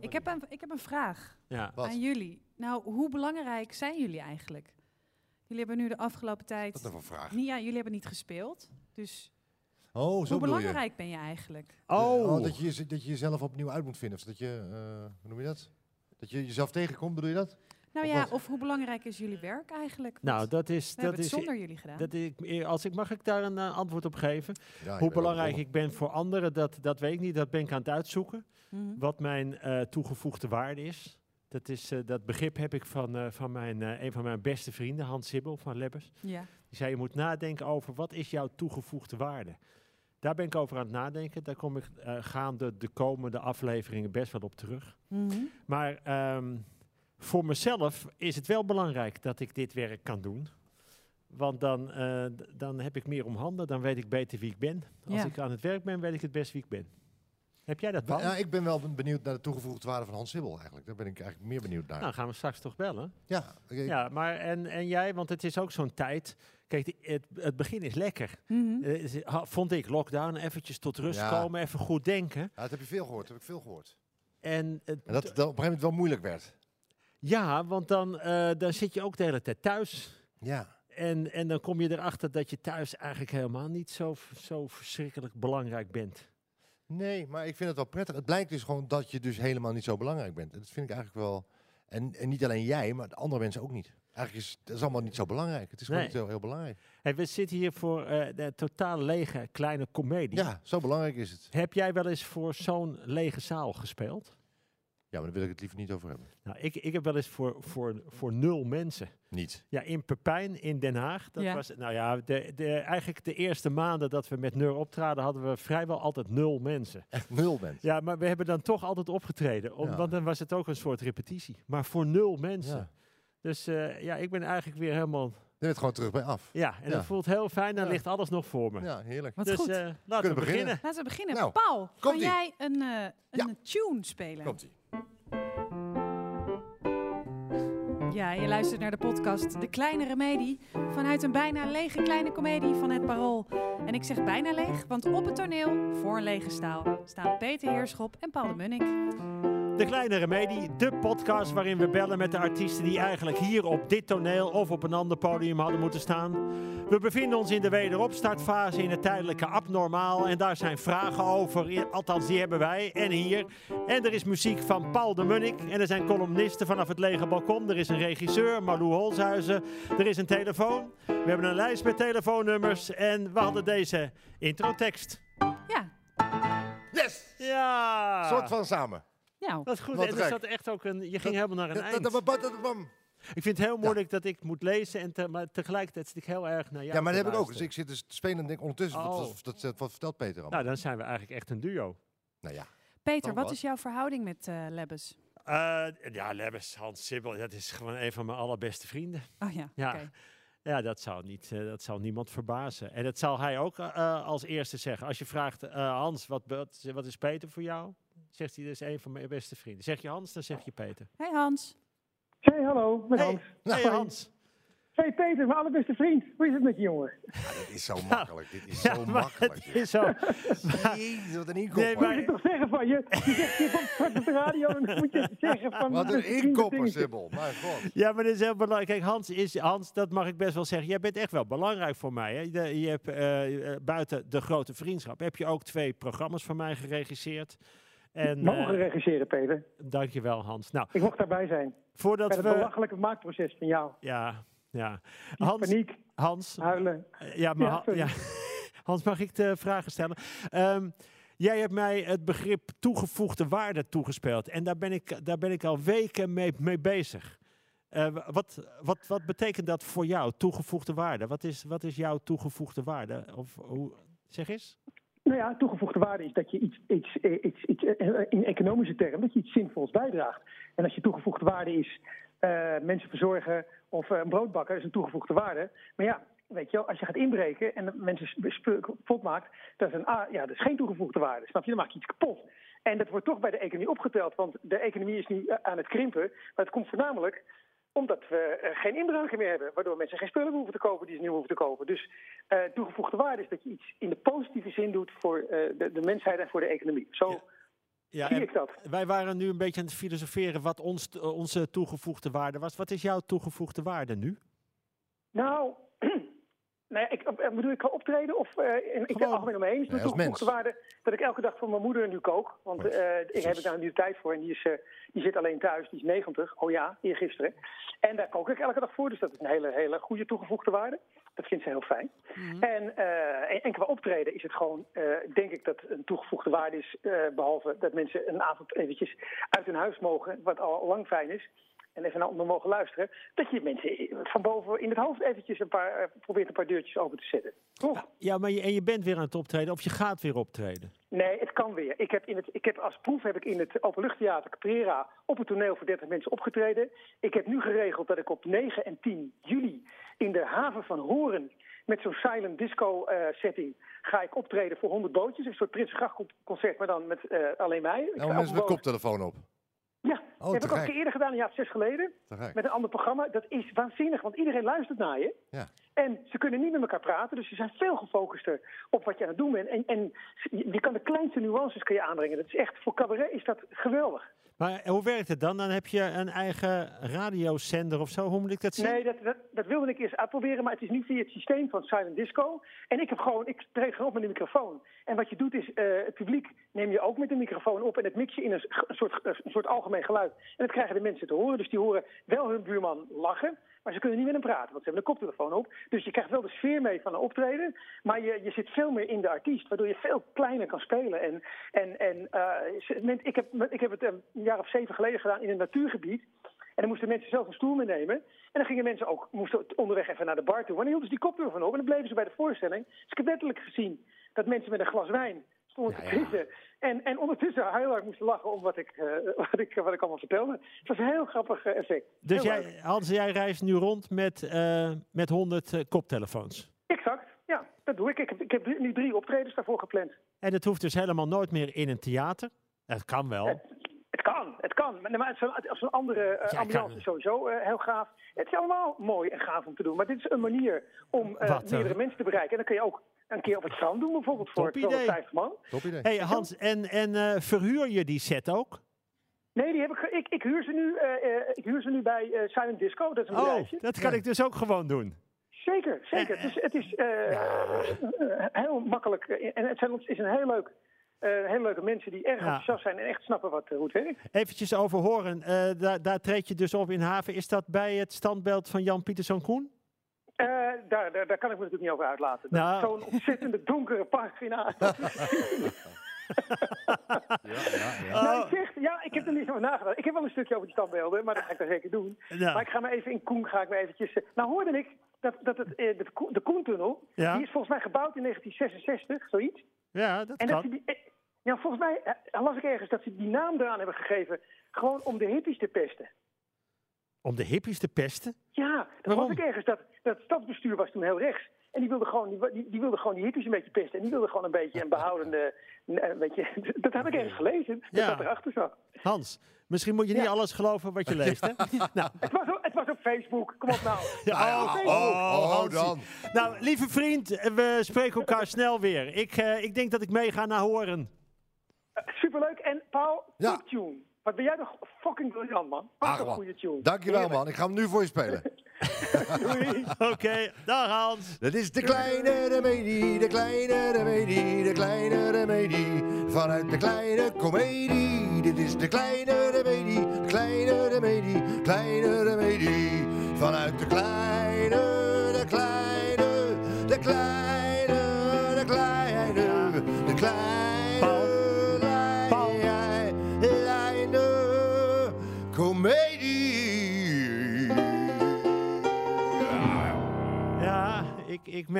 Ik heb, een, ik heb een vraag Ja. Wat? aan jullie. Nou, hoe belangrijk zijn jullie eigenlijk? Jullie hebben nu de afgelopen Wat tijd... voor een vraag? Niet, ja, jullie hebben niet gespeeld. Dus Oh, zo hoe je. belangrijk ben je eigenlijk? Oh, dat, je, dat je jezelf opnieuw uit moet vinden. Of dat je, eh, hoe noem je dat? Dat je jezelf tegenkomt, bedoel je dat? Nou ja, of hoe belangrijk is jullie werk eigenlijk? nou, dat is. we hebben Dat het is zonder jullie gedaan. dat ik, als ik, mag ik daar een eh, antwoord op geven? Ja, Hoe belangrijk ik ben voor anderen, dat, dat weet ik niet. Dat ben ik aan het uitzoeken. Mhm. Wat mijn eh, toegevoegde waarde is. Dat, is eh, dat begrip heb ik van, eh, van mijn, eh, een van mijn beste vrienden, Hans Sibbel van Lebbers. Ja. Die zei, je moet nadenken over wat is jouw toegevoegde waarde. Daar ben ik over aan het nadenken. Daar kom ik eh, gaande de komende afleveringen best wel op terug. Mhm. Maar ehm, voor mezelf is het wel belangrijk dat ik dit werk kan doen. Want dan, eh, dan heb ik meer om handen, dan weet ik beter wie ik ben. Als Ja. ik aan het werk ben, weet ik het best wie ik ben. Heb jij dat dan? Ja, ik ben wel benieuwd naar de toegevoegde waarde van Hans Sibbel eigenlijk. Daar ben ik eigenlijk meer benieuwd naar. Nou, gaan we straks toch bellen. ja, Ja, maar en, en jij, want het is ook zo'n tijd. Kijk, die- het, het begin is lekker. Mhm. Eh, vond ik, lockdown, eventjes tot rust Ja. komen, even goed denken. ja, dat heb je veel gehoord. Dat heb ik veel gehoord. En, het- En dat het op een gegeven moment wel moeilijk werd. Ja, want dan, eh, dan zit je ook de hele tijd thuis. Ja. En, en dan kom je erachter dat je thuis eigenlijk helemaal niet zo, zo verschrikkelijk belangrijk bent. Nee, maar ik vind het wel prettig. Het blijkt dus gewoon dat je dus helemaal niet zo belangrijk bent. En dat vind ik eigenlijk wel... En, en niet alleen jij, maar de andere mensen ook niet. Eigenlijk is het is allemaal niet zo belangrijk. Het is gewoon Nee. niet zo heel belangrijk. Hey, we zitten hier voor eh, de totaal lege kleine komedie. Ja, zo belangrijk is het. Heb jij wel eens voor zo'n lege zaal gespeeld? Ja, maar daar wil ik het liever niet over hebben. Nou, ik, ik heb wel eens voor, voor, voor nul mensen. Niet. Ja, in Pepijn in Den Haag. Dat Ja. was, nou ja, de, de, eigenlijk de eerste maanden dat we met Neur optraden, hadden we vrijwel altijd nul mensen. Echt nul bent. Ja, maar we hebben dan toch altijd opgetreden. Om, Ja. Want dan was het ook een soort repetitie. Maar voor nul mensen. Ja. Dus eh, ja, ik ben eigenlijk weer helemaal... Je bent gewoon terug bij af. Ja, en Ja. dat voelt heel fijn. Dan Ja. ligt alles nog voor me. Ja, heerlijk. Wat dus goed. eh, laten we beginnen. beginnen. Laten we beginnen. Nou, Paul, kan jij een, eh, een Ja. tune spelen? Komt-ie. Ja, je luistert naar de podcast De Kleine Remedie vanuit een bijna lege kleine komedie van het Parool. En ik zeg bijna leeg, want op het toneel, voor een lege staal, staan Peter Heerschop en Paul de Munnik. De Kleine Remedie, de podcast waarin we bellen met de artiesten die eigenlijk hier op dit toneel of op een ander podium hadden moeten staan. We bevinden ons in de wederopstartfase in het tijdelijke abnormaal en daar zijn vragen over, althans die hebben wij en hier. En er is muziek van Paul de Munnik en er zijn columnisten vanaf het lege balkon. Er is een regisseur, Malou Holshuizen. Er is een telefoon. We hebben een lijst met telefoonnummers en we hadden deze introtekst. Ja, Yes! Ja! Soort van samen. Nou, Dat is goed. Wat en er zat echt ook een. Je ging helemaal naar een eind. Ik vind het heel moeilijk dat ik moet lezen en te- maar tegelijkertijd zit ik heel erg naar jou. Ja, maar dat heb ik ook. Dus ik zit dus te spelen en denk ondertussen, wat, Oh. wat, wat, wat, wat vertelt Peter allemaal? Nou, dan zijn we eigenlijk echt een duo. Nou ja. Peter, wat wat? is jouw verhouding met eh Lebbes? Eh, ja, Lebbes, Hans Sibbel, dat is gewoon een van mijn allerbeste vrienden. Oh ja, Ja. oké. Ja, dat zal, niet, eh, dat zal niemand verbazen. En dat zal hij ook eh, als eerste zeggen. Als je vraagt, eh, Hans, wat, wat, wat is Peter voor jou? Zegt hij, dat is een van mijn beste vrienden. Zeg je Hans, dan zeg je Peter. Hey Hans. Hey, hallo, met Hey, Hans. hey Hoi. Hans. Hey Peter, mijn allerbeste vriend. Hoe is het met je jongen? Ja, dit is zo makkelijk. Dit is Ja, zo makkelijk. het dit. is zo. Jezus, wat een Nee, inkopper. maar- Moet ik toch zeggen van je? Je zegt je van straks op de radio en dan moet je zeggen van... Wat dat een inkopper. Sibyl. Mijn god. Ja, maar dit is heel belangrijk. Kijk, Hans, is, Hans, dat mag ik best wel zeggen. Jij bent echt wel belangrijk voor mij. Hè? Je, je hebt eh, eh, buiten de grote vriendschap heb je ook twee programma's van mij geregisseerd. En, Mogen eh, regisseren, Peter. dankjewel, Hans. Nou, Ik mocht daarbij zijn. voordat Bij het we. belachelijke maakproces van jou. Ja, ja. Hans, Paniek, Hans, huilen. eh, ja, maar Ja. Hans, mag ik de vragen stellen? Ehm, jij hebt mij het begrip toegevoegde waarde toegespeeld. En daar ben ik, daar ben ik al weken mee, mee bezig. Eh, wa- wat, wat, wat betekent dat voor jou, toegevoegde waarde? Wat is, wat is jouw toegevoegde waarde? Of hoe, zeg eens. Nou ja, toegevoegde waarde is dat je iets, iets, eh, iets, iets eh, in economische termen, dat je iets zinvols bijdraagt. En als je toegevoegde waarde is eh, mensen verzorgen of eh, een brood bakken, is een toegevoegde waarde. Maar ja, weet je als je gaat inbreken en mensen kapot maakt, dat is, een, ja, dat is geen toegevoegde waarde. Snap je? Dan maak je iets kapot. En dat wordt toch bij de economie opgeteld, want de economie is nu eh, aan het krimpen. Maar het komt voornamelijk omdat we eh, geen inbraken meer hebben. Waardoor mensen geen spullen hoeven te kopen die ze niet hoeven te kopen. Dus eh, toegevoegde waarde is dat je iets in de positieve zin doet voor eh, de, de mensheid en voor de economie. Zo Ja. Ja, zie ik dat. wij waren nu een beetje aan het filosoferen wat ons, onze toegevoegde waarde was. Wat is jouw toegevoegde waarde nu? Nou, nou ja, ik, eh, bedoel ik qua optreden of eh, in, ik algemeen omheen. Mijn als toegevoegde waarde dat ik elke dag voor mijn moeder nu kook. Want eh, ik heb daar nu de tijd voor en die, is, eh, die zit alleen thuis. Die is 90. Oh ja, eergisteren. En daar kook ik elke dag voor. Dus dat is een hele, hele goede toegevoegde waarde. Dat vindt ze heel fijn. En, eh, en, en qua optreden is het gewoon, eh, denk ik dat een toegevoegde waarde is. eh, behalve dat mensen een avond eventjes uit hun huis mogen, wat al lang fijn is. En even naar onder mogen luisteren. Dat je mensen van boven in het hoofd eventjes een paar, eh, probeert een paar deurtjes open te zetten. Toch? Ja, maar je, en je bent weer aan het optreden of je gaat weer optreden. Nee, het kan weer. Ik heb, in het, ik heb als proef heb ik in het Openluchttheater Caprera op het toneel voor 30 mensen opgetreden. Ik heb nu geregeld dat ik op 9 en 10 juli in de haven van Horen met zo'n silent disco eh, setting ga ik optreden voor 100 bootjes. Een soort Prinsengrachtconcert, maar dan met eh, alleen mij. Nou, mensen met koptelefoon op. Ja, Oh, heb ik al een keer eerder gedaan, een jaar of zes geleden. Met een ander programma. Dat is waanzinnig, want iedereen luistert naar je. Ja. En ze kunnen niet met elkaar praten, dus ze zijn veel gefocuster op wat je aan het doen bent. En, en je kan de kleinste nuances kun je aanbrengen. Dat is echt, voor cabaret is dat geweldig. Maar hoe werkt het dan? Dan heb je een eigen radiozender of zo. Hoe moet ik dat zien? Nee, dat, dat, dat wilde ik eerst uitproberen, maar het is nu via het systeem van Silent Disco. En ik heb gewoon, ik treed gewoon op met een microfoon. En wat je doet is, eh, het publiek neem je ook met een microfoon op en het mix je in een, soort, een soort algemeen geluid. En dat krijgen de mensen te horen. Dus die horen wel hun buurman lachen, maar ze kunnen niet met hem praten, want ze hebben een koptelefoon op. Dus je krijgt wel de sfeer mee van een optreden, maar je, je zit veel meer in de artiest, waardoor je veel kleiner kan spelen. En, en, en eh, ik, heb, ik heb het een jaar of zeven geleden gedaan in een natuurgebied. En dan moesten mensen zelf een stoel meenemen. En dan gingen mensen ook moesten onderweg even naar de bar toe. En dan hielden ze die koptelefoon op en dan bleven ze bij de voorstelling. Dus ik heb letterlijk gezien dat mensen met een glas wijn stonden Ja, te ja. drinken. En, en ondertussen heel hard moesten lachen om wat ik, eh, wat ik, wat ik allemaal vertelde. Het was een heel grappig eh, effect. Dus Heel jij, leuk. Hans, jij reist nu rond met, eh met 100 eh, koptelefoons. Exact, ja, dat doe ik. Ik heb, ik heb nu drie optredens daarvoor gepland. En het hoeft dus helemaal nooit meer in een theater. Dat kan wel. Het kan, het kan. Maar, maar zo'n zo'n andere eh, Ja, ambiance kan. is sowieso eh, heel gaaf. Het is allemaal mooi en gaaf om te doen. Maar dit is een manier om eh, Wat, eh, meerdere mensen te bereiken. En dan kun je ook een keer op het strand doen, bijvoorbeeld voor Top idee. 250 man. Top idee. hey, Hans, en, en eh, verhuur je die set ook? Nee, die heb ik, ik, ik, huur ze nu, eh, eh, ik huur ze nu bij eh, Silent Disco. Dat is een Oh, bedrijfje. dat kan Ja. ik dus ook gewoon doen. Zeker, zeker. Het is, het is heel makkelijk. En het zijn, het is een heel leuk, eh, hele leuke mensen die erg Ja. enthousiast zijn en echt snappen wat, eh, hoe het werkt. Eventjes over horen. Eh, daar, daar treed je dus op in Haven. Is dat bij het standbeeld van Jan Pieterszoon Koen? Eh, daar, daar, daar kan ik me natuurlijk niet over uitlaten. Dat Nou. is Zo'n ontzettende donkere pagina. Ja, ja, ja. Nou, ik zeg, ja, ik heb er niet over nagedacht. Ik heb wel een stukje over die standbeelden, maar dat ga ik dan zeker doen. Ja. Maar ik ga me even in Koen, ga ik me eventjes... eh, Nou hoorde ik dat, dat het, eh, de, Koen- de Koentunnel, die is volgens mij gebouwd in 1966, zoiets. Ja, dat En dat kan. die, eh, ja, volgens mij eh, las ik ergens dat ze die naam eraan hebben gegeven, gewoon om de hippies te pesten. Om de hippies te pesten? Ja, dat Waarom? las ik ergens. Dat, dat stadsbestuur was toen heel rechts. En die wilde, gewoon, die, die, die wilde gewoon die hippies een beetje pesten. En die wilde gewoon een beetje een behoudende... Een beetje, dat heb ik ergens gelezen, dat Ja. dat erachter zat. Hans, misschien moet je niet Ja. alles geloven wat je leest, hè? nou, Het was, op, het was op Facebook, kom op nou. ja, Nou ja, oh, oh, oh, oh, dan. Nou, lieve vriend, we spreken elkaar snel weer. Ik, eh, ik denk dat ik mee ga naar Horen. Eh, Superleuk. En Paul, Ja. tune. Wat ben jij toch fucking briljant, man. Wat een goede tune. Dankjewel Heerlijk. man, ik ga hem nu voor je spelen. Oké, dag Hans. Dat is de kleine remedie, de kleine remedie, de kleine remedie. Vanuit de kleine komedie. Dit is de kleine remedie, de kleine remedie, kleine remedie. Vanuit de kleine, de kleine, de kleine,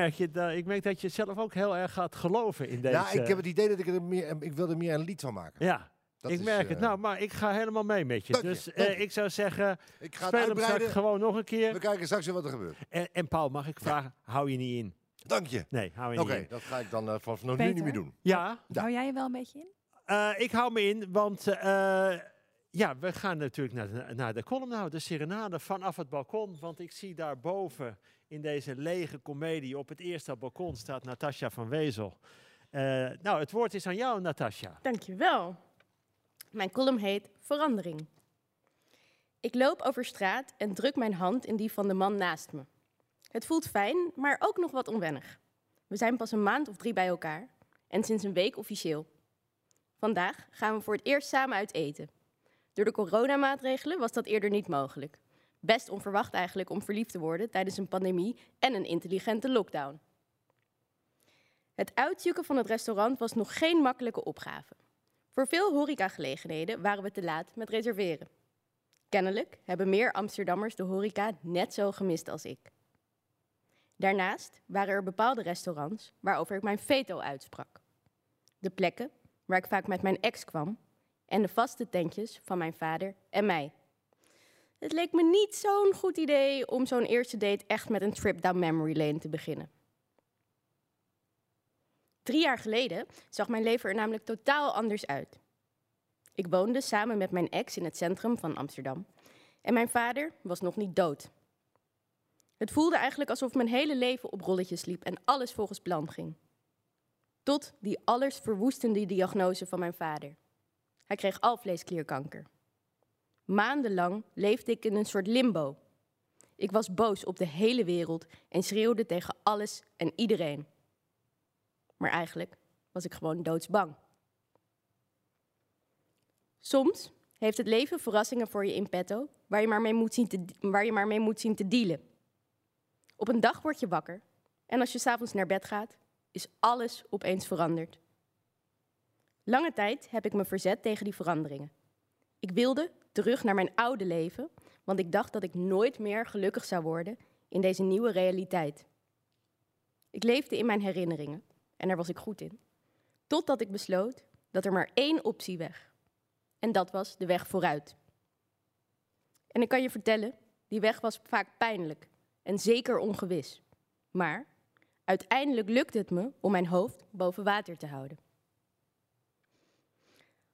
merk je, da- ik merk dat je zelf ook heel erg gaat geloven in deze... Ja, ik heb het idee dat ik er meer, ik wil er meer een lied van maken. Ja, Dat ik is, merk eh, het. Nou, maar ik ga helemaal mee met je. Dus eh, ik zou zeggen, Ik ga speel hem straks uitbreiden. gewoon nog een We keer. kijken straks weer wat er gebeurt. En, en Paul, mag ik vragen, hou je niet in? Dank je. Nee, hou je Oké, niet in. dat ga ik dan eh, vanaf nu niet meer doen. Ja, Ja. Hou jij je wel een beetje in? eh, ik hou me in, want eh, ja, we gaan natuurlijk naar de, naar de column nou, de serenade vanaf het balkon. Want ik zie daar boven in deze lege komedie op het eerste balkon staat Natasja van Wezel. Eh, nou, het woord is aan jou, Natasja. Dankjewel. Mijn column heet Verandering. Ik loop over straat en druk mijn hand in die van de man naast me. Het voelt fijn, maar ook nog wat onwennig. We zijn pas een maand of drie bij elkaar en sinds een week officieel. Vandaag gaan we voor het eerst samen uit eten. Door de coronamaatregelen was dat eerder niet mogelijk. Best onverwacht eigenlijk om verliefd te worden tijdens een pandemie en een intelligente lockdown. Het uitzoeken van het restaurant was nog geen makkelijke opgave. Voor veel horecagelegenheden waren we te laat met reserveren. Kennelijk hebben meer Amsterdammers de horeca net zo gemist als ik. Daarnaast waren er bepaalde restaurants waarover ik mijn veto uitsprak. De plekken waar ik vaak met mijn ex kwam en de vaste tentjes van mijn vader en mij. Het leek me niet zo'n goed idee om zo'n eerste date echt met een trip down memory lane te beginnen. Drie jaar geleden zag mijn leven er namelijk totaal anders uit. Ik woonde samen met mijn ex in het centrum van Amsterdam en mijn vader was nog niet dood. Het voelde eigenlijk alsof mijn hele leven op rolletjes liep en alles volgens plan ging. Tot die allersverwoestende diagnose van mijn vader. Hij kreeg alvleesklierkanker. Maandenlang leefde ik in een soort limbo. Ik was boos op de hele wereld en schreeuwde tegen alles en iedereen. Maar eigenlijk was ik gewoon doodsbang. Soms heeft het leven verrassingen voor je in petto waar je maar mee moet zien te, waar je maar mee moet zien te dealen. Op een dag word je wakker en als je s'avonds naar bed gaat, is alles opeens veranderd. Lange tijd heb ik me verzet tegen die veranderingen. Ik wilde terug naar mijn oude leven, want ik dacht dat ik nooit meer gelukkig zou worden in deze nieuwe realiteit. Ik leefde in mijn herinneringen en daar was ik goed in. Totdat ik besloot dat er maar één optie weg. En dat was de weg vooruit. En ik kan je vertellen, die weg was vaak pijnlijk en zeker ongewis. Maar uiteindelijk lukte het me om mijn hoofd boven water te houden.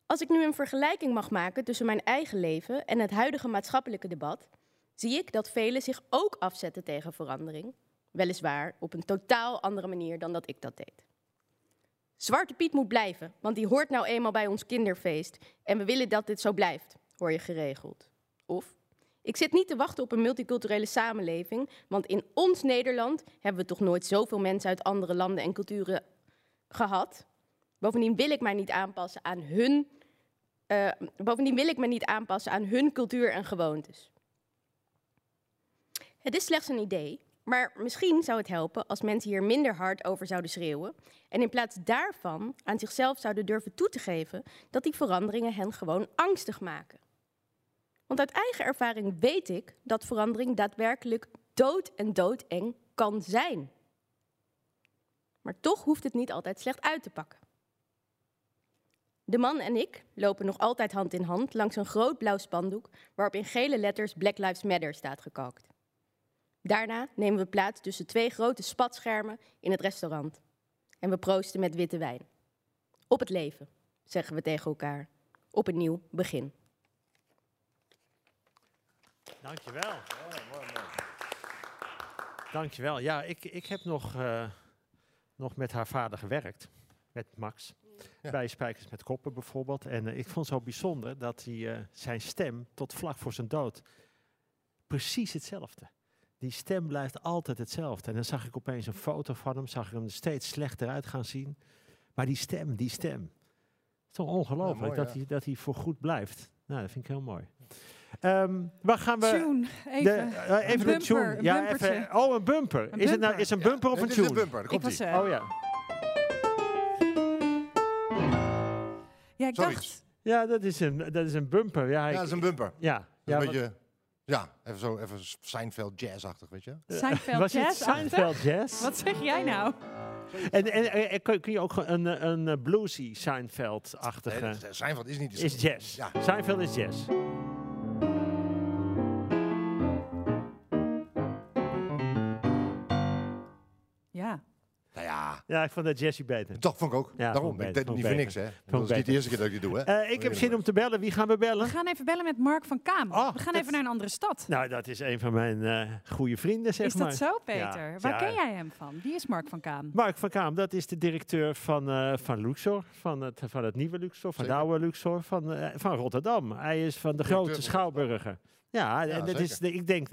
Als ik nu een vergelijking mag maken tussen mijn eigen leven en het huidige maatschappelijke debat, zie ik dat velen zich ook afzetten tegen verandering, weliswaar op een totaal andere manier dan dat ik dat deed. Zwarte Piet moet blijven, want die hoort nou eenmaal bij ons kinderfeest en we willen dat dit zo blijft, hoor je geregeld. Of, ik zit niet te wachten op een multiculturele samenleving, want in ons Nederland hebben we toch nooit zoveel mensen uit andere landen en culturen gehad. Bovendien wil ik mij niet aanpassen aan hun, uh, bovendien wil ik me niet aanpassen aan hun cultuur en gewoontes. Het is slechts een idee, maar misschien zou het helpen als mensen hier minder hard over zouden schreeuwen en in plaats daarvan aan zichzelf zouden durven toe te geven dat die veranderingen hen gewoon angstig maken. Want uit eigen ervaring weet ik dat verandering daadwerkelijk dood en doodeng kan zijn. Maar toch hoeft het niet altijd slecht uit te pakken. De man en ik lopen nog altijd hand in hand langs een groot blauw spandoek waarop in gele letters Black Lives Matter staat gekalkt. Daarna nemen we plaats tussen twee grote spatschermen in het restaurant. En we proosten met witte wijn. Op het leven, zeggen we tegen elkaar. Op een nieuw begin. Dankjewel. Mooi. Dankjewel. Ja, ik, ik heb nog, uh, nog met haar vader gewerkt. Met Max. Ja. Bij Spijkers met Koppen bijvoorbeeld. En uh, ik vond het zo bijzonder dat hij uh, zijn stem tot vlak voor zijn dood precies hetzelfde die stem blijft altijd hetzelfde. En dan zag ik opeens een foto van hem, zag ik hem er steeds slechter uit gaan zien. Maar die stem, die stem. Het is toch ongelooflijk dat, hij, dat hij voor goed blijft. Nou, dat vind ik heel mooi. Um, waar gaan we? Tune, even. De, uh, even een, tune. Een ja, even, oh, een bumper. Een is het nou is een bumper ja, of een tune? is een bumper, komt was, uh, Oh ja. Ja, ik Sorry. dacht, Ja, dat is een, dat is een bumper. Ja, Ja, ik- dat is een bumper. ja. Dat ja is wat- een beetje, ja, even zo, even Seinfeld jazz-achtig, weet je. Seinfeld was het jazz Seinfeld Jazz? Wat zeg jij nou? En, en, en kun, je ook een, een eh, bluesy Seinfeld-achtige... Nee, Seinfeld is niet de is jazz. Ja. Seinfeld is jazz. Ja. Ik vond dat Jesse beter. Toch vond ik ook. Ja, Daarom, ik deed het niet voor niks, hè. Dat is niet de eerste keer dat ik dit doe, hè. Eh, ik heb zin om te bellen. Wie gaan we bellen? We gaan even bellen met Mark van Kaam. Oh, we gaan dat- even naar een andere stad. Nou, dat is een van mijn eh goede vrienden, zeg is maar. dat zo, Peter? Ja, Waar ja. ken jij hem van? Wie is Mark van Kaam? Mark van Kaam, dat is de directeur van, eh, van Luxor, van het, van het nieuwe Luxor, van Zeker. de oude Luxor, van, eh, van Rotterdam. Hij is van de Directeur grote van schouwburgen. Ja, Ja, en dat is, de, ik denk,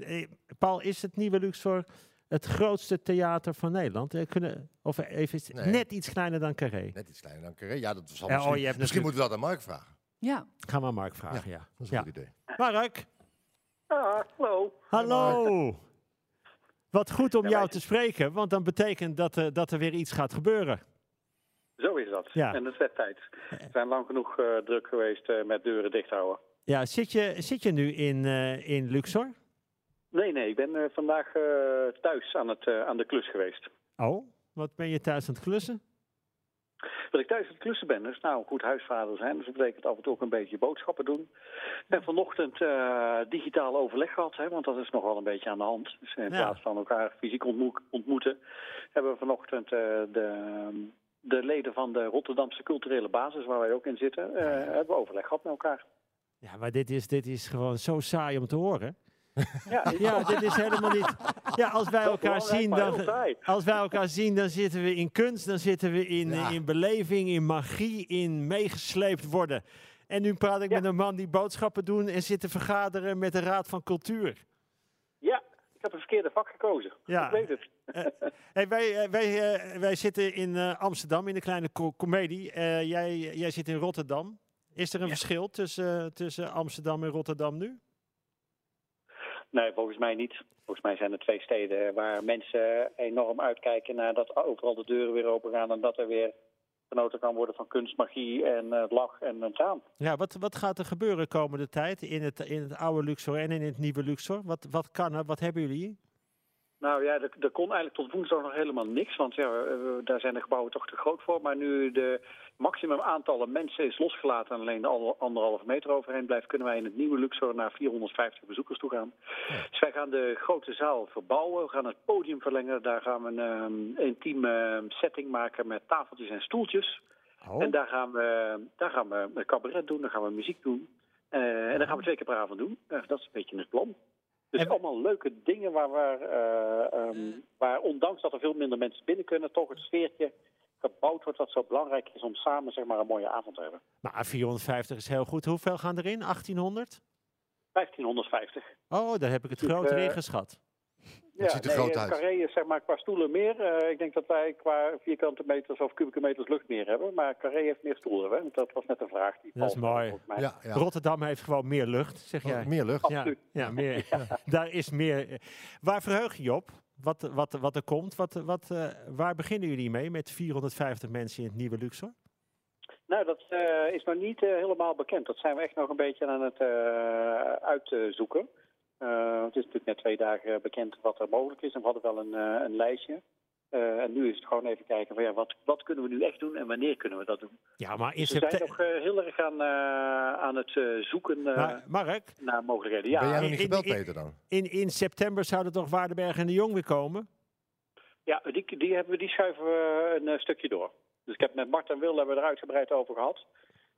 Paul, is het nieuwe Luxor het grootste theater van Nederland? Eh, kunnen, of even Nee. net iets kleiner dan Carré? Net iets kleiner dan Carré. Ja, dat zal Ja, oh, misschien, natuurlijk- moeten we dat aan Mark vragen. Ja. Gaan we aan Mark vragen, ja. Dat is een Ja. goed idee. Mark, Ah, hallo. hallo. Wat goed om Ja, jou wij- te spreken, want dan betekent dat, eh, dat er weer iets gaat gebeuren. Zo is dat. Ja. En het werd tijd. We zijn lang genoeg eh, druk geweest eh, met deuren dicht houden. Ja, zit je, zit je nu in, eh, in Luxor? Nee, nee, ik ben eh, vandaag eh, thuis aan, het, eh, aan de klus geweest. Oh, wat ben je thuis aan het klussen? Dat ik thuis aan het klussen ben, dus nou goed huisvader zijn. Dus dat betekent af en toe ook een beetje boodschappen doen. En vanochtend digitaal overleg gehad, hè, want dat is nogal een beetje aan de hand. Dus in Ja. plaats van elkaar fysiek ontmoe- ontmoeten, hebben we vanochtend de, de leden van de Rotterdamse culturele basis, waar wij ook in zitten, hebben we overleg gehad met elkaar. Ja, maar dit is, dit is gewoon zo saai om te horen. Ja, Ja, dit is helemaal niet. Ja, als wij elkaar zien, dan, als wij elkaar zien, dan zitten we in kunst, dan zitten we in, Ja. in beleving, in magie, in meegesleept worden. En nu praat ik Ja. met een man die boodschappen doen en zit te vergaderen met de Raad van Cultuur. Ja, ik heb een verkeerde vak gekozen. Ja. Ik weet het. Hey, wij, eh, wij, eh, wij zitten in eh, Amsterdam in de kleine co- comedie. Eh, jij, jij zit in Rotterdam. Is er een Ja. verschil tussen, tussen Amsterdam en Rotterdam nu? Nee, volgens mij niet. Volgens mij zijn er twee steden waar mensen enorm uitkijken naar dat overal de deuren weer open gaan en dat er weer genoten kan worden van kunst, magie en eh, lach en een traan. Ja, wat, wat gaat er gebeuren komende tijd in het, in het oude Luxor en in het nieuwe Luxor? Wat, wat kan er? Wat hebben jullie? Nou ja, er, er kon eigenlijk tot woensdag nog helemaal niks, want ja, daar zijn de gebouwen toch te groot voor. Maar nu de maximum aantallen mensen is losgelaten en alleen de anderhalve meter overheen blijft, kunnen wij in het nieuwe Luxor naar 450 bezoekers toe gaan. Dus wij gaan de grote zaal verbouwen, we gaan het podium verlengen, daar gaan we een ehm, intieme setting maken met tafeltjes en stoeltjes. Oh, En daar gaan, we, daar gaan we een cabaret doen, daar gaan we muziek doen. Eh, en dat gaan we twee keer per avond doen. Eh, dat is een beetje het plan. Dus En- allemaal leuke dingen waar, waar, eh, ehm, waar, ondanks dat er veel minder mensen binnen kunnen, toch het sfeertje gebouwd wordt wat zo belangrijk is om samen zeg maar, een mooie avond te hebben. maar 450 is heel goed. Hoeveel gaan erin? 1800? 1550. Oh, daar heb ik het Dus, groter eh, Ja, ziet er groot eh, uit. Carré is zeg maar qua stoelen meer. Eh, ik denk dat wij qua vierkante meters of kubieke meters lucht meer hebben. Maar Carré heeft meer stoelen. Hè? Want Dat was net een vraag. Die Dat is Paul mooi. volgens mij. Ja, ja. Rotterdam heeft gewoon meer lucht, zeg jij. Oh, meer lucht. Ja, Absoluut. ja, meer, daar is meer. eh, Waar verheug je je op? Wat, wat, wat er komt? Wat, wat, eh, waar beginnen jullie mee met 450 mensen in het nieuwe Luxor? Nou, dat eh, is nog niet eh, helemaal bekend. Dat zijn we echt nog een beetje aan het eh, uitzoeken. Eh, het is natuurlijk net twee dagen bekend wat er mogelijk is. En we hadden wel een, eh, een lijstje. Eh, en nu is het gewoon even kijken van ja, wat, wat kunnen we nu echt doen en wanneer kunnen we dat doen. Ja, maar in Dus we zijn september. nog heel erg aan, eh, aan het eh, zoeken eh, Maar Mark, naar mogelijkheden. ben jij Ja, nog niet in- gebeld, in- Peter, dan? in, in september zouden toch Waardenberg en de Jong weer komen? ja die, die, hebben, we- die schuiven we een stukje door. Dus ik heb met Bart en Wil hebben we er uitgebreid over gehad.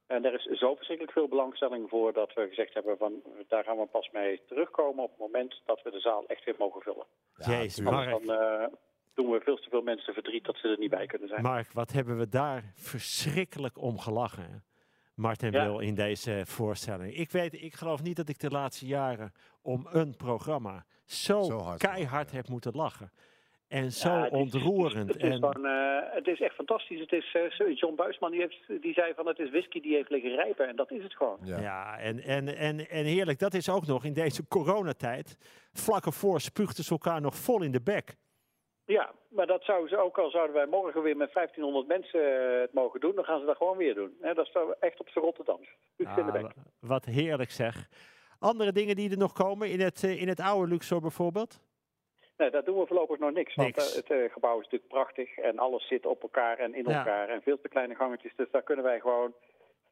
En er is zo verschrikkelijk veel belangstelling voor dat we gezegd hebben van daar gaan we pas mee terugkomen op het moment dat we de zaal echt weer mogen vullen. Jezus, tuurlijk. Mark. Dan eh, doen we veel te veel mensen verdriet dat ze er niet bij kunnen zijn. Mark, wat hebben we daar verschrikkelijk om gelachen. hè? Mart en Ja. Wil in deze voorstelling. Ik weet, ik geloof niet dat ik de laatste jaren om een programma zo, Zo hard keihard ja. heb moeten lachen. En zo Ja, het is- ontroerend. Het is, en, gewoon, eh, het is echt fantastisch. Het is, eh, zo- John Buisman die, heeft, die zei van het is whisky die heeft liggen rijpen. En dat is het gewoon. Ja. Ja, en, en, en, en heerlijk, dat is ook nog in deze coronatijd. Vlak ervoor spuugden ze elkaar nog vol in de bek. Ja, maar dat zouden ze ook al zouden wij morgen weer met 1500 mensen eh, het mogen doen. Dan gaan ze dat gewoon weer doen. Hè, dat is echt op zijn Rotterdams. Spuugd in de Ah, wat heerlijk zeg. Andere dingen die er nog komen in het, in het oude Luxor bijvoorbeeld? Nee, daar doen we voorlopig nog niks. Want Niks. eh, het eh, gebouw is natuurlijk prachtig. En alles zit op elkaar en in Ja. elkaar. En veel te kleine gangetjes. Dus daar kunnen wij gewoon...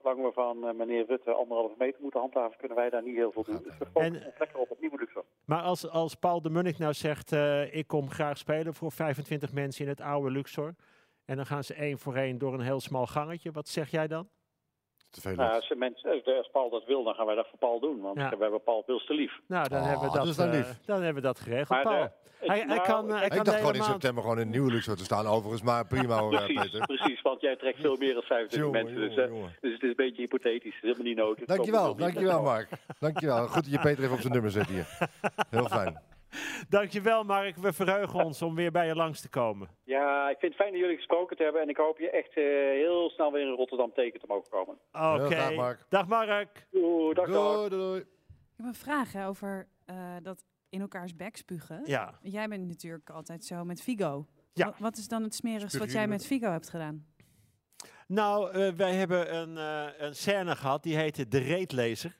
Zolang we van eh, meneer Rutte anderhalve meter moeten handhaven, kunnen wij daar niet heel veel doen. Dus we En- ons lekker op het nieuwe Luxor. Maar als, als Paul de Munnik nou zegt, eh, ik kom graag spelen voor 25 mensen in het oude Luxor. En dan gaan ze één voor één door een heel smal gangetje. Wat zeg jij dan? Te veel. Nou, als, mensen, als Paul dat wil, dan gaan wij dat voor Paul doen. Want Ja. we hebben Paul veel te lief. Nou, dan, Oh, hebben, we dat dat, dan eh, lief. dan hebben we dat geregeld, de- Paul. het- Hij, hij nou, kan, eh, hij ik kan dacht gewoon in september gewoon in een nieuwe luxe te staan, overigens. Maar prima hoor, eh, Precies, Peter. precies, want jij trekt veel meer dan 25 Jongen, mensen. Dus, eh, jongen. dus het is een beetje hypothetisch. Het is helemaal niet nodig. Dankjewel, dankjewel Mark. Dankjewel. Goed dat je Peter even op zijn nummer zet hier. Heel fijn. Dankjewel, Mark. We verheugen ons om weer bij je langs te komen. Ja, ik vind het fijn dat jullie gesproken te hebben. En ik hoop je echt eh, heel snel weer in Rotterdam tegen te mogen komen. Oké. graag, Mark. Dag, Mark. Doei, dag, dag. Doei, doei. Ik heb een vraag hè, over eh, dat in elkaars bek spugen. Ja. Jij bent natuurlijk altijd zo met Figo. Ja. Wa- Wat is dan het smerigste wat jij met Figo hebt gedaan? Nou, eh, wij hebben een, eh, een scène gehad, die heette De Reetlezer.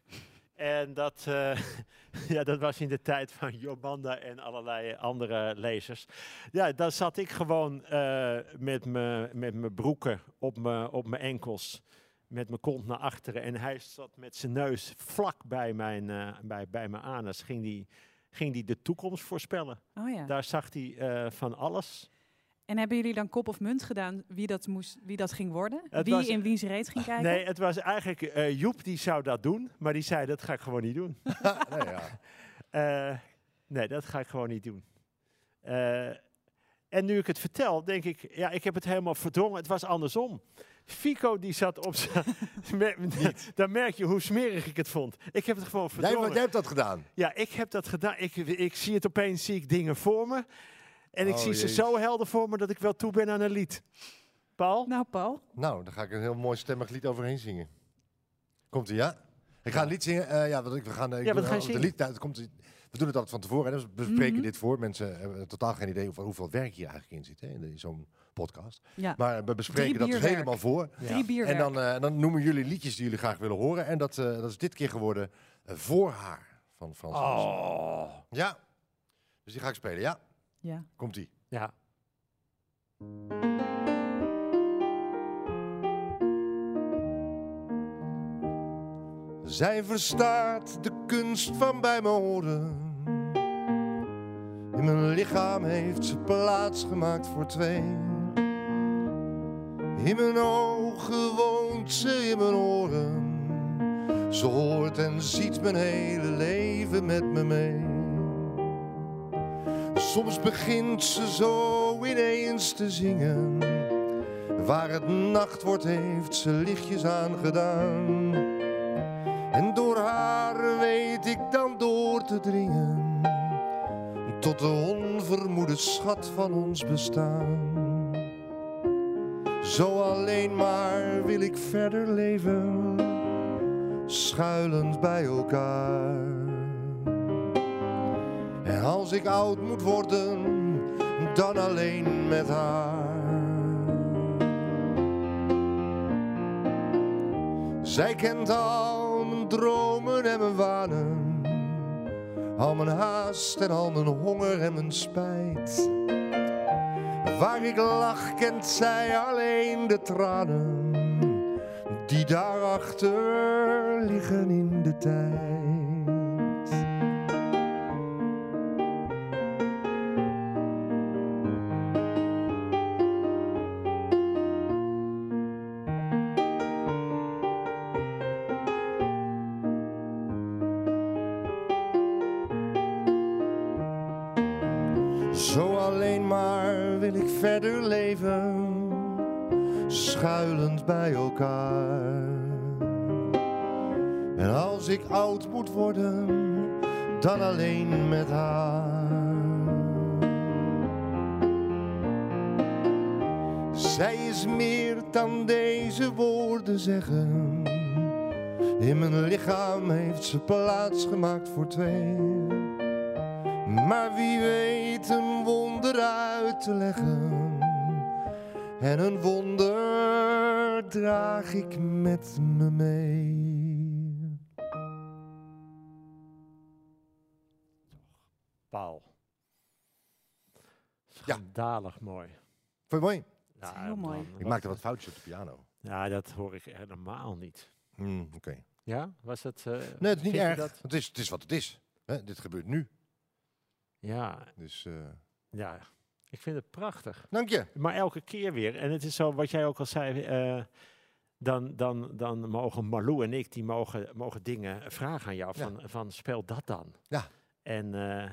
En dat, eh, ja, dat was in de tijd van Jobanda en allerlei andere lezers. Ja, daar zat ik gewoon eh, met mijn broeken op mijn op enkels, met mijn kont naar achteren. En hij zat met zijn neus vlak bij mijn, eh, bij, bij mijn anus, ging die, ging die de toekomst voorspellen. Oh ja. Daar zag hij van alles. En hebben jullie dan kop of munt gedaan wie dat, moest, wie dat ging worden? Het wie was- in wiens reet ging kijken? Nee, het was eigenlijk eh, Joep die zou dat doen, maar die zei dat ga ik gewoon niet doen. Nee, ja. Eh, nee, dat ga ik gewoon niet doen. Eh, en nu ik het vertel, denk ik, ja, ik heb het helemaal verdrongen. Het was andersom. Fico die zat op zijn... Dan merk je hoe smerig ik het vond. Ik heb het gewoon Jij, verdrongen. jij hebt dat gedaan. Ja, ik heb dat gedaan. Ik, ik zie het opeens, zie ik dingen voor me. En ik Oh, zie ze jezus. zo helder voor me dat ik wel toe ben aan een lied. Paul? Nou, Paul. Nou, daar ga ik een heel mooi stemmig lied overheen zingen. Komt ie, ja? Ik ga een lied zingen. eh, ja, wat ik, we gaan, eh, ik Ja, wat doe- ga je de zingen? lied, nou, het komt, we doen het altijd van tevoren. Hè, dus we bespreken Mhm. dit voor. Mensen hebben totaal geen idee over hoeveel werk hier eigenlijk in zit. Hè, in zo'n podcast. Ja. Maar we bespreken dat dus helemaal voor. Drie bierwerk. En dan, eh, dan noemen jullie liedjes die jullie graag willen horen. En dat, eh, dat is dit keer geworden Voor haar van Frans. Oh. Ja. Dus die ga ik spelen, ja? Ja. Komt ie. Ja. Zij verstaat de kunst van bij me horen. In mijn lichaam heeft ze plaats gemaakt voor twee. In mijn ogen woont ze in mijn oren. Ze hoort en ziet mijn hele leven met me mee. Soms begint ze zo ineens te zingen. Waar het nacht wordt, heeft ze lichtjes aangedaan. En door haar weet ik dan door te dringen tot de onvermoede schat van ons bestaan. Zo alleen maar wil ik verder leven, schuilend bij elkaar. En als ik oud moet worden, dan alleen met haar. Zij kent al mijn dromen en mijn wanen. Al mijn haast en al mijn honger en mijn spijt. Waar ik lach kent zij alleen de tranen. Die daarachter liggen in de tijd. Worden, dan alleen met haar. Zij is meer dan deze woorden zeggen. In mijn lichaam heeft ze plaats gemaakt voor twee. Maar wie weet een wonder uit te leggen. En een wonder draag ik met me mee. Paul. Ja. Schandalig mooi. Vond je mooi? Ja, heel mooi. Ik maakte wat foutjes op de piano. Ja, dat hoor ik helemaal niet. Hmm, Oké. Ja, was het... eh, Nee, het is niet erg. dat- Het, is, het is wat het is. Hè, dit gebeurt nu. Ja, Dus eh, ja. Ik vind het prachtig. Dank je. Maar elke keer weer. En het is zo, wat jij ook al zei, eh, dan, dan, dan mogen Marlou en ik, die mogen, mogen dingen vragen aan jou. Ja. Van, van speel dat dan. Ja. En, eh,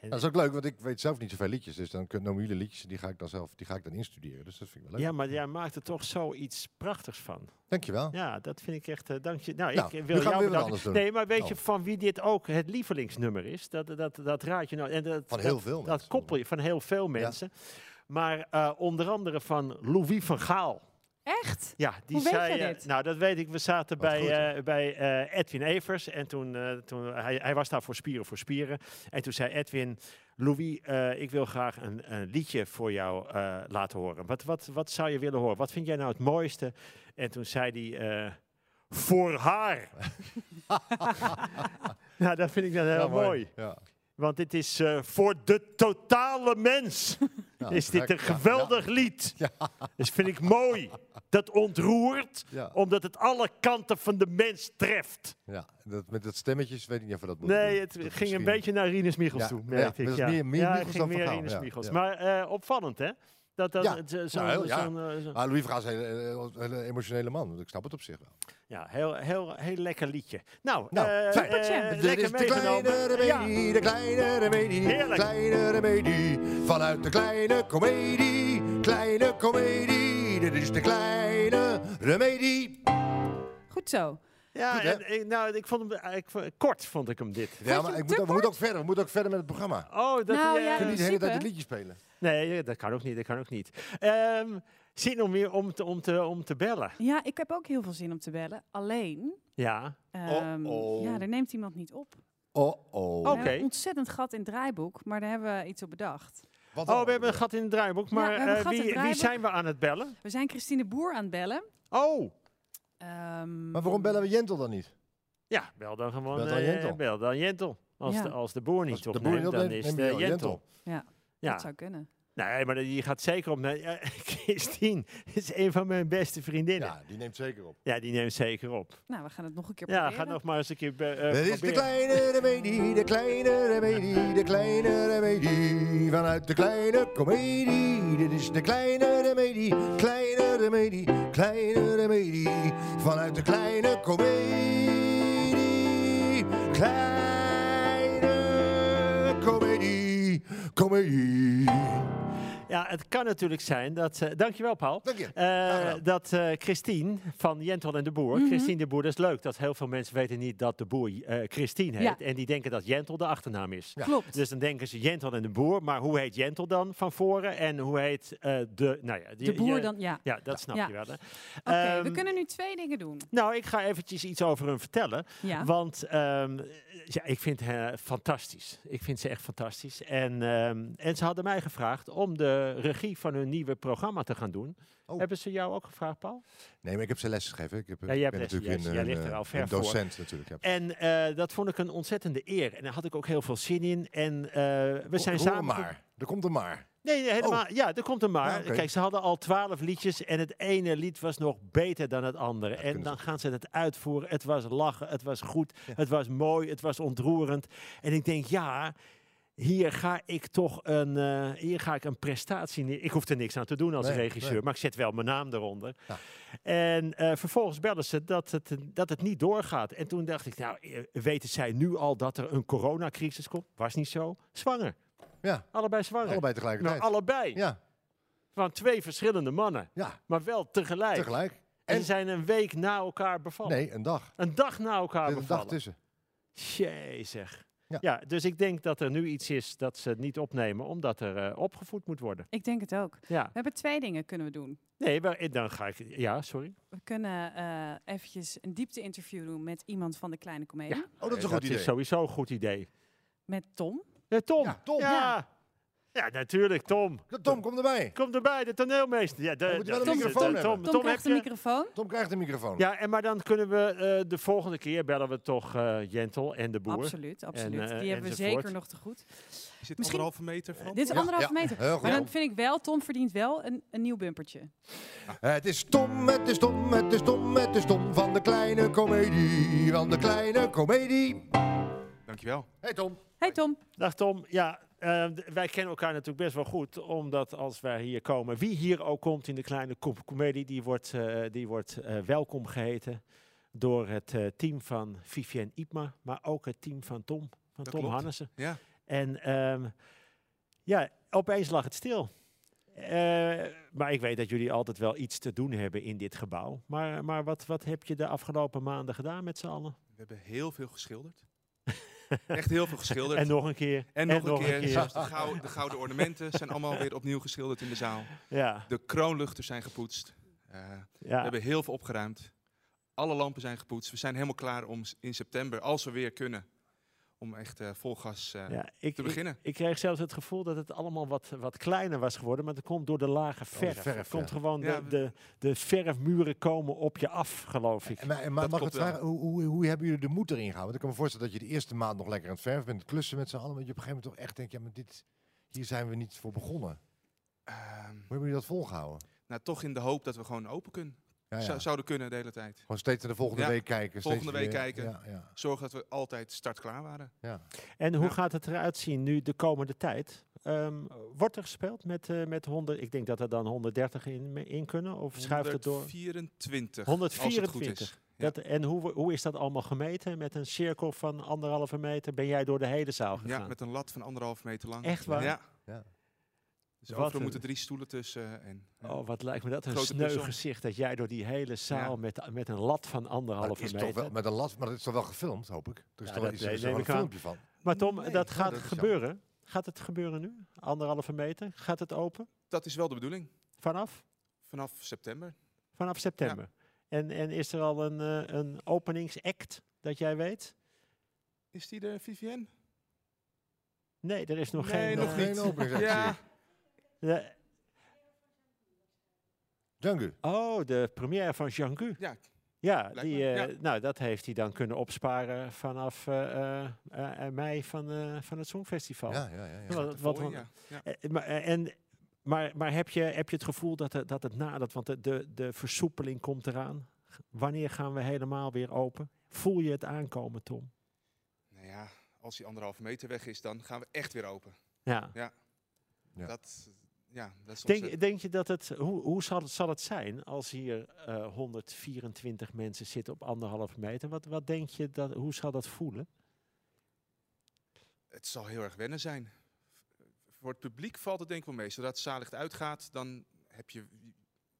en Dat is ook leuk, want ik weet zelf niet zoveel liedjes. Dus dan kunnen jullie liedjes, die ga ik dan zelf, die ga ik dan instuderen. Dus dat vind ik wel leuk. ja, maar jij maakt er toch zoiets prachtigs van. Dankjewel. Ja, dat vind ik echt, eh, dank je. Nou, Nou, ik nu wil gaan we jou bedanken. Nee, maar weet je Oh. van wie dit ook het lievelingsnummer is? Dat, dat, dat raad je nou. En dat, Van dat- heel veel Dat mensen. koppel je van heel veel mensen. Maar eh, onder andere van Louis van Gaal. Echt? Ja, die Hoe weet zei. eh, dit? nou, dat weet ik. We zaten Wat bij, goed, eh, bij eh, Edwin Evers. En toen, eh, toen hij, hij was daar voor Spieren voor Spieren. En toen zei Edwin. Louis, eh, ik wil graag een, een liedje voor jou eh, laten horen. Wat, wat, wat zou je willen horen? Wat vind jij nou het mooiste? En toen zei hij. eh, voor haar. nou, dat vind ik dan heel Ja, mooi. Ja. Want dit is eh, voor de totale mens. Ja, is dit een Ja, geweldig lied. Dus vind ik mooi. Dat ontroert, omdat het alle kanten van de mens treft. ja. Dat, met dat stemmetjes weet ik niet of we dat moet Nee, het Dat ging misschien- een beetje naar Rinus Michels toe, merkte ik. dat is Ja, meer- meer Michels ging meer Michels. Maar eh, opvallend, hè? Dat, dat, Ja, het, zo'n- heel- ja. zo'n, eh, zo'n- Maar Louis Vergaal is een hele, emotionele man. Ik snap het op zich wel. ja, heel, heel, heel lekker liedje. Nou, Nou, eh, fijn. eh, Dit is de kleine meegenomen. Ja. remedie, de kleine remedie, Heerlijk. kleine remedie. Vanuit de kleine komedie, kleine komedie. Dit is de kleine remedie. Goed zo. Ja, Goed, en, ik- nou, ik vond hem eigenlijk v- kort, vond ik hem dit. Ja, maar ik moet, ook- we moeten ook verder. We moeten ook verder met het programma. Oh, dat Nou, eh, ja, niet de hele tijd het liedje spelen. Nee, dat kan ook niet. Dat kan ook niet. Ehm, zin om weer om te, om, te, om te bellen. Ja, ik heb ook heel veel zin om te bellen. Alleen, Ja. ehm, oh. ja, er neemt iemand niet op. Oh, oh. Oké. ontzettend gat in het draaiboek, maar daar hebben we iets op bedacht. Wat Oh, we hebben een gat in het draaiboek. Maar eh, wie, het wie zijn we aan het bellen? We zijn Christine Boer aan het bellen. Oh, Ehm, Maar waarom bellen we Jentel dan niet? ja, bel dan gewoon. Bel dan eh, Jentel. bel dan Jentel. Als, Ja. de, als de boer niet Als de opneemt, boer niet dan is het je eh, wel Jentel. Ja, Ja. dat zou kunnen. Nee, maar die gaat zeker op. Nee, eh, Christine is een van mijn beste vriendinnen. Ja, Ja, die neemt zeker op. die neemt zeker op. Nou, we gaan het nog een keer Ja, proberen. ga nog maar eens een keer be- eh, Dit is de kleine remedie, de kleine remedie, de kleine remedie. Vanuit de kleine komedie. Dit is de kleine remedie, kleine remedie, kleine remedie. Vanuit de kleine komedie. Kleine komedie, komedie. Ja, het kan natuurlijk zijn dat... eh, dankjewel, Paul. Dank je. Eh, dat eh, Christine van Jentel en de Boer, Mhm. Christine de Boer, dat is leuk. Dat heel veel mensen weten niet dat de Boer eh, Christine heet. Ja. En die denken dat Jentel de achternaam is. Ja. Klopt. Dus dan denken ze Jentel en de Boer. Maar hoe heet Jentel dan van voren? En hoe heet eh, de... Nou ja, die- de boer je- dan, ja. Ja, dat snap Ja. je wel. hè. Oké, we Ehm, kunnen nu twee dingen doen. Nou, ik ga eventjes iets over hem vertellen. Ja. Want ehm, ja, ik vind haar fantastisch. Ik vind ze echt fantastisch. En, ehm, en ze hadden mij gevraagd om de regie van hun nieuwe programma te gaan doen. Oh. Hebben ze jou ook gevraagd, Paul? Nee, maar ik heb ze les gegeven. Ik, heb, Ja, jij ben les- natuurlijk een, jij ligt er eh, al ver een voor. docent natuurlijk. Ja. En eh, dat vond ik een ontzettende eer. En daar had ik ook heel veel zin in. En eh, we zijn samen... maar. Er komt een maar. Nee, helemaal. Ja, er komt een maar. Ja. Kijk, ze hadden al twaalf liedjes en het ene lied was nog beter dan het andere. en dan gaan ze het uitvoeren. Het was lachen, het was goed, Ja. het was mooi, het was ontroerend. En ik denk, ja, hier ga ik toch een, eh, hier ga ik een prestatie neer. Ik hoef er niks aan te doen als Nee, regisseur, nee. maar ik zet wel mijn naam eronder. Ja. En eh, vervolgens bellen ze dat het, dat het niet doorgaat. En toen dacht ik, nou, eh, weten zij nu al dat er een coronacrisis komt? Was niet zo. Zwanger. Ja, Allebei zwanger. allebei Nou, tegelijkertijd. allebei. Ja, Van twee verschillende mannen, ja, maar wel tegelijk. tegelijk. En En- ze zijn een week na elkaar bevallen. Nee, een dag. Een dag na elkaar zit een dag bevallen. tussen. Jezus. Ja. Ja. dus ik denk dat er nu iets is dat ze het niet opnemen, omdat er eh, opgevoed moet worden. Ik denk het ook. Ja. We hebben twee dingen kunnen we doen. Nee, maar dan ga ik... Ja, sorry. We kunnen eh eventjes een diepte-interview doen met iemand van de Kleine Comedie. Ja. Oh, dat is een Eh, goed idee. is sowieso een goed idee. Met Tom. Tom. Ja, Tom. Ja. Ja, natuurlijk, Tom. Tom, kom erbij. Kom erbij, de toneelmeester. Ja, de, moet je wel de- een microfoon. Tom, Tom, Tom, krijgt je... microfoon. Tom krijgt de microfoon. Ja, en maar dan kunnen we eh, de volgende keer bellen we toch eh Jentel en de boer. Absoluut, absoluut. eh, Die hebben we zeker nog te goed. Is dit Misschien- anderhalve meter van? Dit is Ja, anderhalve ja, meter. Heel goed. Maar dan vind ik wel, Tom verdient wel een, een nieuw bumpertje. Het is Tom, het is Tom, het is Tom, het is Tom van de kleine komedie. Van de kleine komedie. Dankjewel. Hey Tom. Hey Tom. Dag Tom. Ja, eh, d- wij kennen elkaar natuurlijk best wel goed, omdat als wij hier komen, wie hier ook komt in de kleine comedie, die wordt, eh, die wordt eh, welkom geheten door het eh, team van Vivienne Ipma, maar ook het team van Tom, van Dat Tom klopt. Hannessen. Ja. En ehm, ja, opeens lag het stil. Maar ik weet dat jullie altijd wel iets te doen hebben in dit gebouw. Maar, maar wat, wat heb je de afgelopen maanden gedaan met z'n allen? We hebben heel veel geschilderd. Echt heel veel geschilderd. En nog een keer. En nog een keer, de, gou- de gouden ornamenten zijn allemaal weer opnieuw geschilderd in de zaal. Ja, De kroonluchters zijn gepoetst. Eh, We hebben heel veel opgeruimd. Alle lampen zijn gepoetst. We zijn helemaal klaar om in september, als we weer kunnen, om echt eh, vol gas eh, ja ik, te ik, beginnen. ik kreeg zelfs het gevoel dat het allemaal wat, wat kleiner was geworden. Maar dat komt door de lage verf. verf, het komt ja. gewoon, Ja, de, de, de verfmuren komen op je af, geloof ik. En, maar, maar mag ik het vragen, hoe, hoe, hoe hebben jullie de moed erin gehouden? Want ik kan me voorstellen dat je de eerste maand nog lekker aan het verven bent, klussen met z'n allen. Maar je op een gegeven moment toch echt denkt, ja, maar dit, hier zijn we niet voor begonnen. Ehm, Hoe hebben jullie dat volgehouden? nou, toch in de hoop dat we gewoon open kunnen. Ja, ja. Zou- zouden kunnen de hele tijd. Gewoon steeds naar de volgende Ja, week kijken. volgende steeds week weer- kijken. Ja, ja, Zorg dat we altijd startklaar waren. ja. En hoe Ja. gaat het eruit zien nu de komende tijd? Ehm, wordt er gespeeld met, eh, met 100? Ik denk dat er dan 130 in, in kunnen. Of schuift het door? 124. Als het goed 124. is. Ja. Dat, en hoe, hoe is dat allemaal gemeten? Met een cirkel van anderhalve meter ben jij door de hele zaal gegaan? Ja, met een lat van anderhalf meter lang. Echt waar? Ja. Ja. Dus Wat overal moeten drie stoelen tussen. En, ja. Oh, wat lijkt me dat een Grote sneu gezicht dat jij door die hele zaal Ja. met, met een lat van Maar anderhalve meter. toch wel met een last, maar dat is toch wel gefilmd, hoop ik. Er is Ja, toch dat is, nee, is er wel een aan. filmpje van. Maar Tom, Nee, dat gaat dat gebeuren. Gaat het gebeuren nu? Anderhalve meter? Gaat het open? Dat is wel de bedoeling. Vanaf? Vanaf september. Vanaf september. En, en is er al een, eh, een openingsact dat jij weet? Is die er, Vivienne? Nee, er is nog Nee, geen... nog eh, Geen niet. openingsactie. Ja, de- Django. oh, de première van Jean-Gu. ja, Ja, die, eh, ja. nou, dat heeft hij dan kunnen opsparen vanaf eh, eh, mei van, eh, van het Songfestival. Ja, ja, ja. ja. Wat- de wat- volgende, ja. ja. Maar, en, maar, maar heb, je, heb je het gevoel dat, het- dat het nadert? Want de, de, de versoepeling komt eraan. Wanneer gaan we helemaal weer open? Voel je het aankomen, Tom? Nou ja, als die anderhalve meter weg is, dan gaan we echt weer open. Ja. Ja. Dat, ja, dat is Denk, denk je dat het, hoe, hoe zal, het, zal het zijn als hier eh 124 mensen zitten op anderhalve meter? Wat, wat denk je, dat, hoe zal dat voelen? Het zal heel erg wennen zijn. Voor het publiek valt het denk ik wel mee. Zodra het zaallicht uitgaat, dan heb je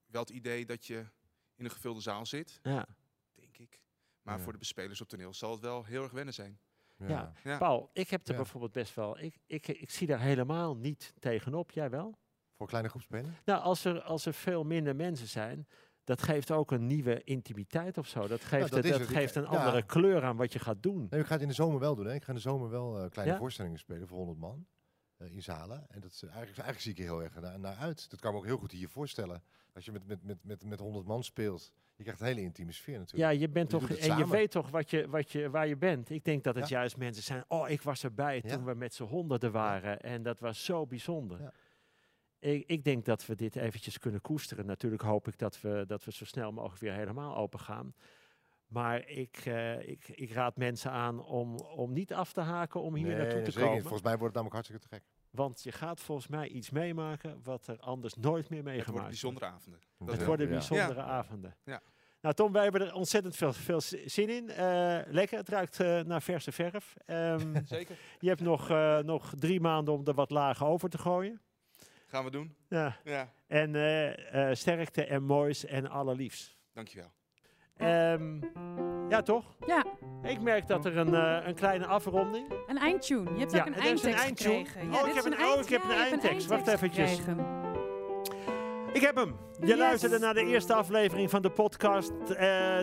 wel het idee dat je in een gevulde zaal zit, Ja. denk ik. Maar Ja. voor de bespelers op toneel zal het wel heel erg wennen zijn. Ja. Ja. Paul, ik heb er Ja. bijvoorbeeld best wel, ik, ik, ik zie daar helemaal niet tegenop. Jij wel? Voor kleine groepspelen? Nou, als er, als er veel minder mensen zijn, dat geeft ook een nieuwe intimiteit of zo. Dat geeft, dat is dat geeft een Ja. andere kleur aan wat je gaat doen. Nee, ik ga het in de zomer wel doen. Hè. Ik ga in de zomer wel eh, kleine Ja? voorstellingen spelen voor 100 man. eh, in zalen. En dat is, eigenlijk, eigenlijk zie ik er heel erg naar, naar uit. Dat kan me ook heel goed hier voorstellen. Als je met, met, met, met, met 100 man speelt. Je krijgt een hele intieme sfeer natuurlijk. Ja, je bent Je toch, en je weet toch wat je, wat je, waar je bent. Ik denk dat het Ja. juist mensen zijn. Oh, ik was erbij toen we met z'n honderden waren. En dat was zo bijzonder. Ik, ik denk dat we dit eventjes kunnen koesteren. Natuurlijk hoop ik dat we, dat we zo snel mogelijk weer helemaal open gaan. Maar ik, eh, ik, ik raad mensen aan om, om niet af te haken om hier Nee, naartoe nee, te zeker komen. Volgens mij wordt het namelijk hartstikke te gek. Want je gaat volgens mij iets meemaken wat er anders nooit meer Het meegemaakt wordt bijzondere avonden. Dat Het Ja. worden Ja. bijzondere avonden. Ja. Nou Tom, wij hebben er ontzettend veel, veel zi- zin in. Eh, lekker, het ruikt eh, naar verse verf. Ehm, Zeker. je hebt nog, eh, nog drie maanden om er wat lagen over te gooien. Gaan we doen. Ja. Ja, En eh, eh, sterkte en moois en allerliefst. dankjewel. Ehm, ja, toch? Ja, Ik merk dat er een, eh, een kleine afronding. een eindtune. Je hebt Ja, ook een eindtekst gekregen. Oh, Ja, ik dit heb is een- een oh, eind- ik heb ja, een eindtekst. Wacht eventjes. gekregen. Ik heb hem. Je Yes. luisterde naar de eerste aflevering van de podcast. eh,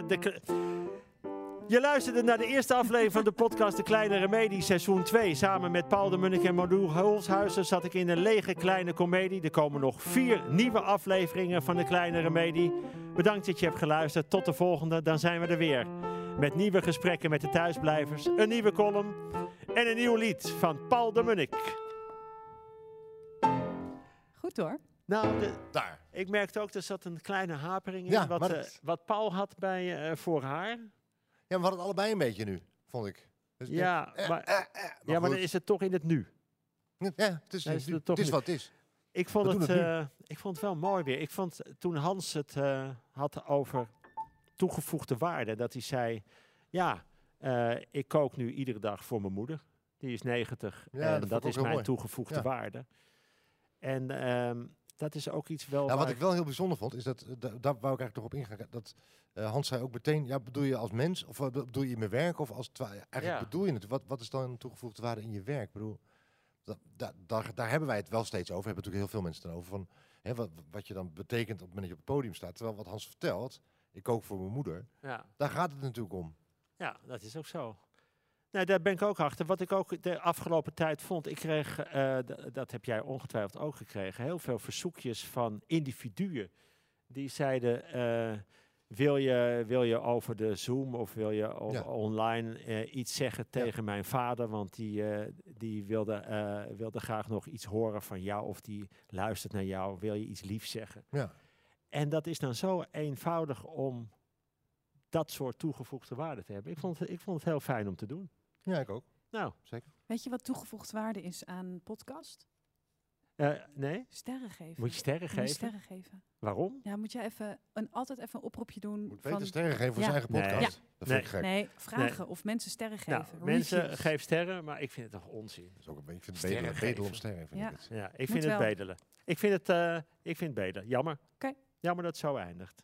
de je luisterde naar de eerste aflevering van de podcast De Kleine Remedie, seizoen 2. Samen met Paul de Munnik en Mardoe Hulshuizen zat ik in een lege kleine komedie. Er komen nog vier nieuwe afleveringen van De Kleine Remedie. Bedankt dat je hebt geluisterd. Tot de volgende, dan zijn we er weer. Met nieuwe gesprekken met de thuisblijvers, een nieuwe column en een nieuw lied van Paul de Munnik. Goed hoor. Nou, de, Daar. ik merkte ook, er zat een kleine hapering in. Ja, wat, maar eh, wat Paul had bij, eh, voor haar. Ja, maar we hadden het allebei een beetje nu, vond ik. Dus Ja, denk, eh, maar, eh, eh, ja, maar dan is het toch in het nu. Ja, het is, is het, het toch is wat het is. Ik vond, het, ik vond het wel mooi weer. Ik vond toen Hans het had over toegevoegde waarde, dat hij zei: Ja, ik kook nu iedere dag voor mijn moeder. Die is 90 Ja, en dat is mijn mooi. toegevoegde Ja. waarde. En ehm, dat is ook iets wel. Nou, wat ik wel heel bijzonder vond, is dat, eh, da- daar wou ik eigenlijk nog op ingaan. Dat eh, Hans zei ook meteen, ja, bedoel je als mens of eh, bedoel je in mijn werk of als eigenlijk Ja. bedoel je het? Wat, wat is dan een toegevoegde waarde in je werk? Ik bedoel, dat, daar, daar hebben wij het wel steeds over. Hebben natuurlijk heel veel mensen het over van hè, wat, wat je dan betekent op het moment dat je op het podium staat. Terwijl wat Hans vertelt, ik kook voor mijn moeder, ja. daar gaat het natuurlijk om. Ja, dat is ook zo. Nee, daar ben ik ook achter. Wat ik ook de afgelopen tijd vond, ik kreeg, eh, dat heb jij ongetwijfeld ook gekregen, heel veel verzoekjes van individuen. Die zeiden, eh, wil, je, wil je over de Zoom of wil je Ja. online eh, iets zeggen Ja. tegen mijn vader? Want die, die wilde, wilde graag nog iets horen van jou of die luistert naar jou. Wil je iets liefs zeggen? Ja. En dat is dan zo eenvoudig om dat soort toegevoegde waarde te hebben. Ik vond, het, ik vond het heel fijn om te doen. Ja, ik ook. Nou, Zeker. Weet je wat toegevoegde waarde is aan podcast? eh, nee? Sterren geven. Moet je sterren Moet je geven? sterren geven. Waarom? Ja, moet je even een, altijd even een oproepje doen. Moet van, sterren geven voor Ja. zijn eigen Nee. podcast. Dat vind ik Nee. gek. Nee, vragen of mensen sterren geven. Nou, mensen Reviews. geef sterren, maar ik vind het toch onzin. Dat is ook een beetje, ik vind Sterren bedelen, bedelen om geven. sterren. Vind Ja. ik het. Ja, ik Moet vind het bedelen. Ik vind het, eh, ik vind het bedelen. Jammer. Oké. Jammer dat het zo eindigt.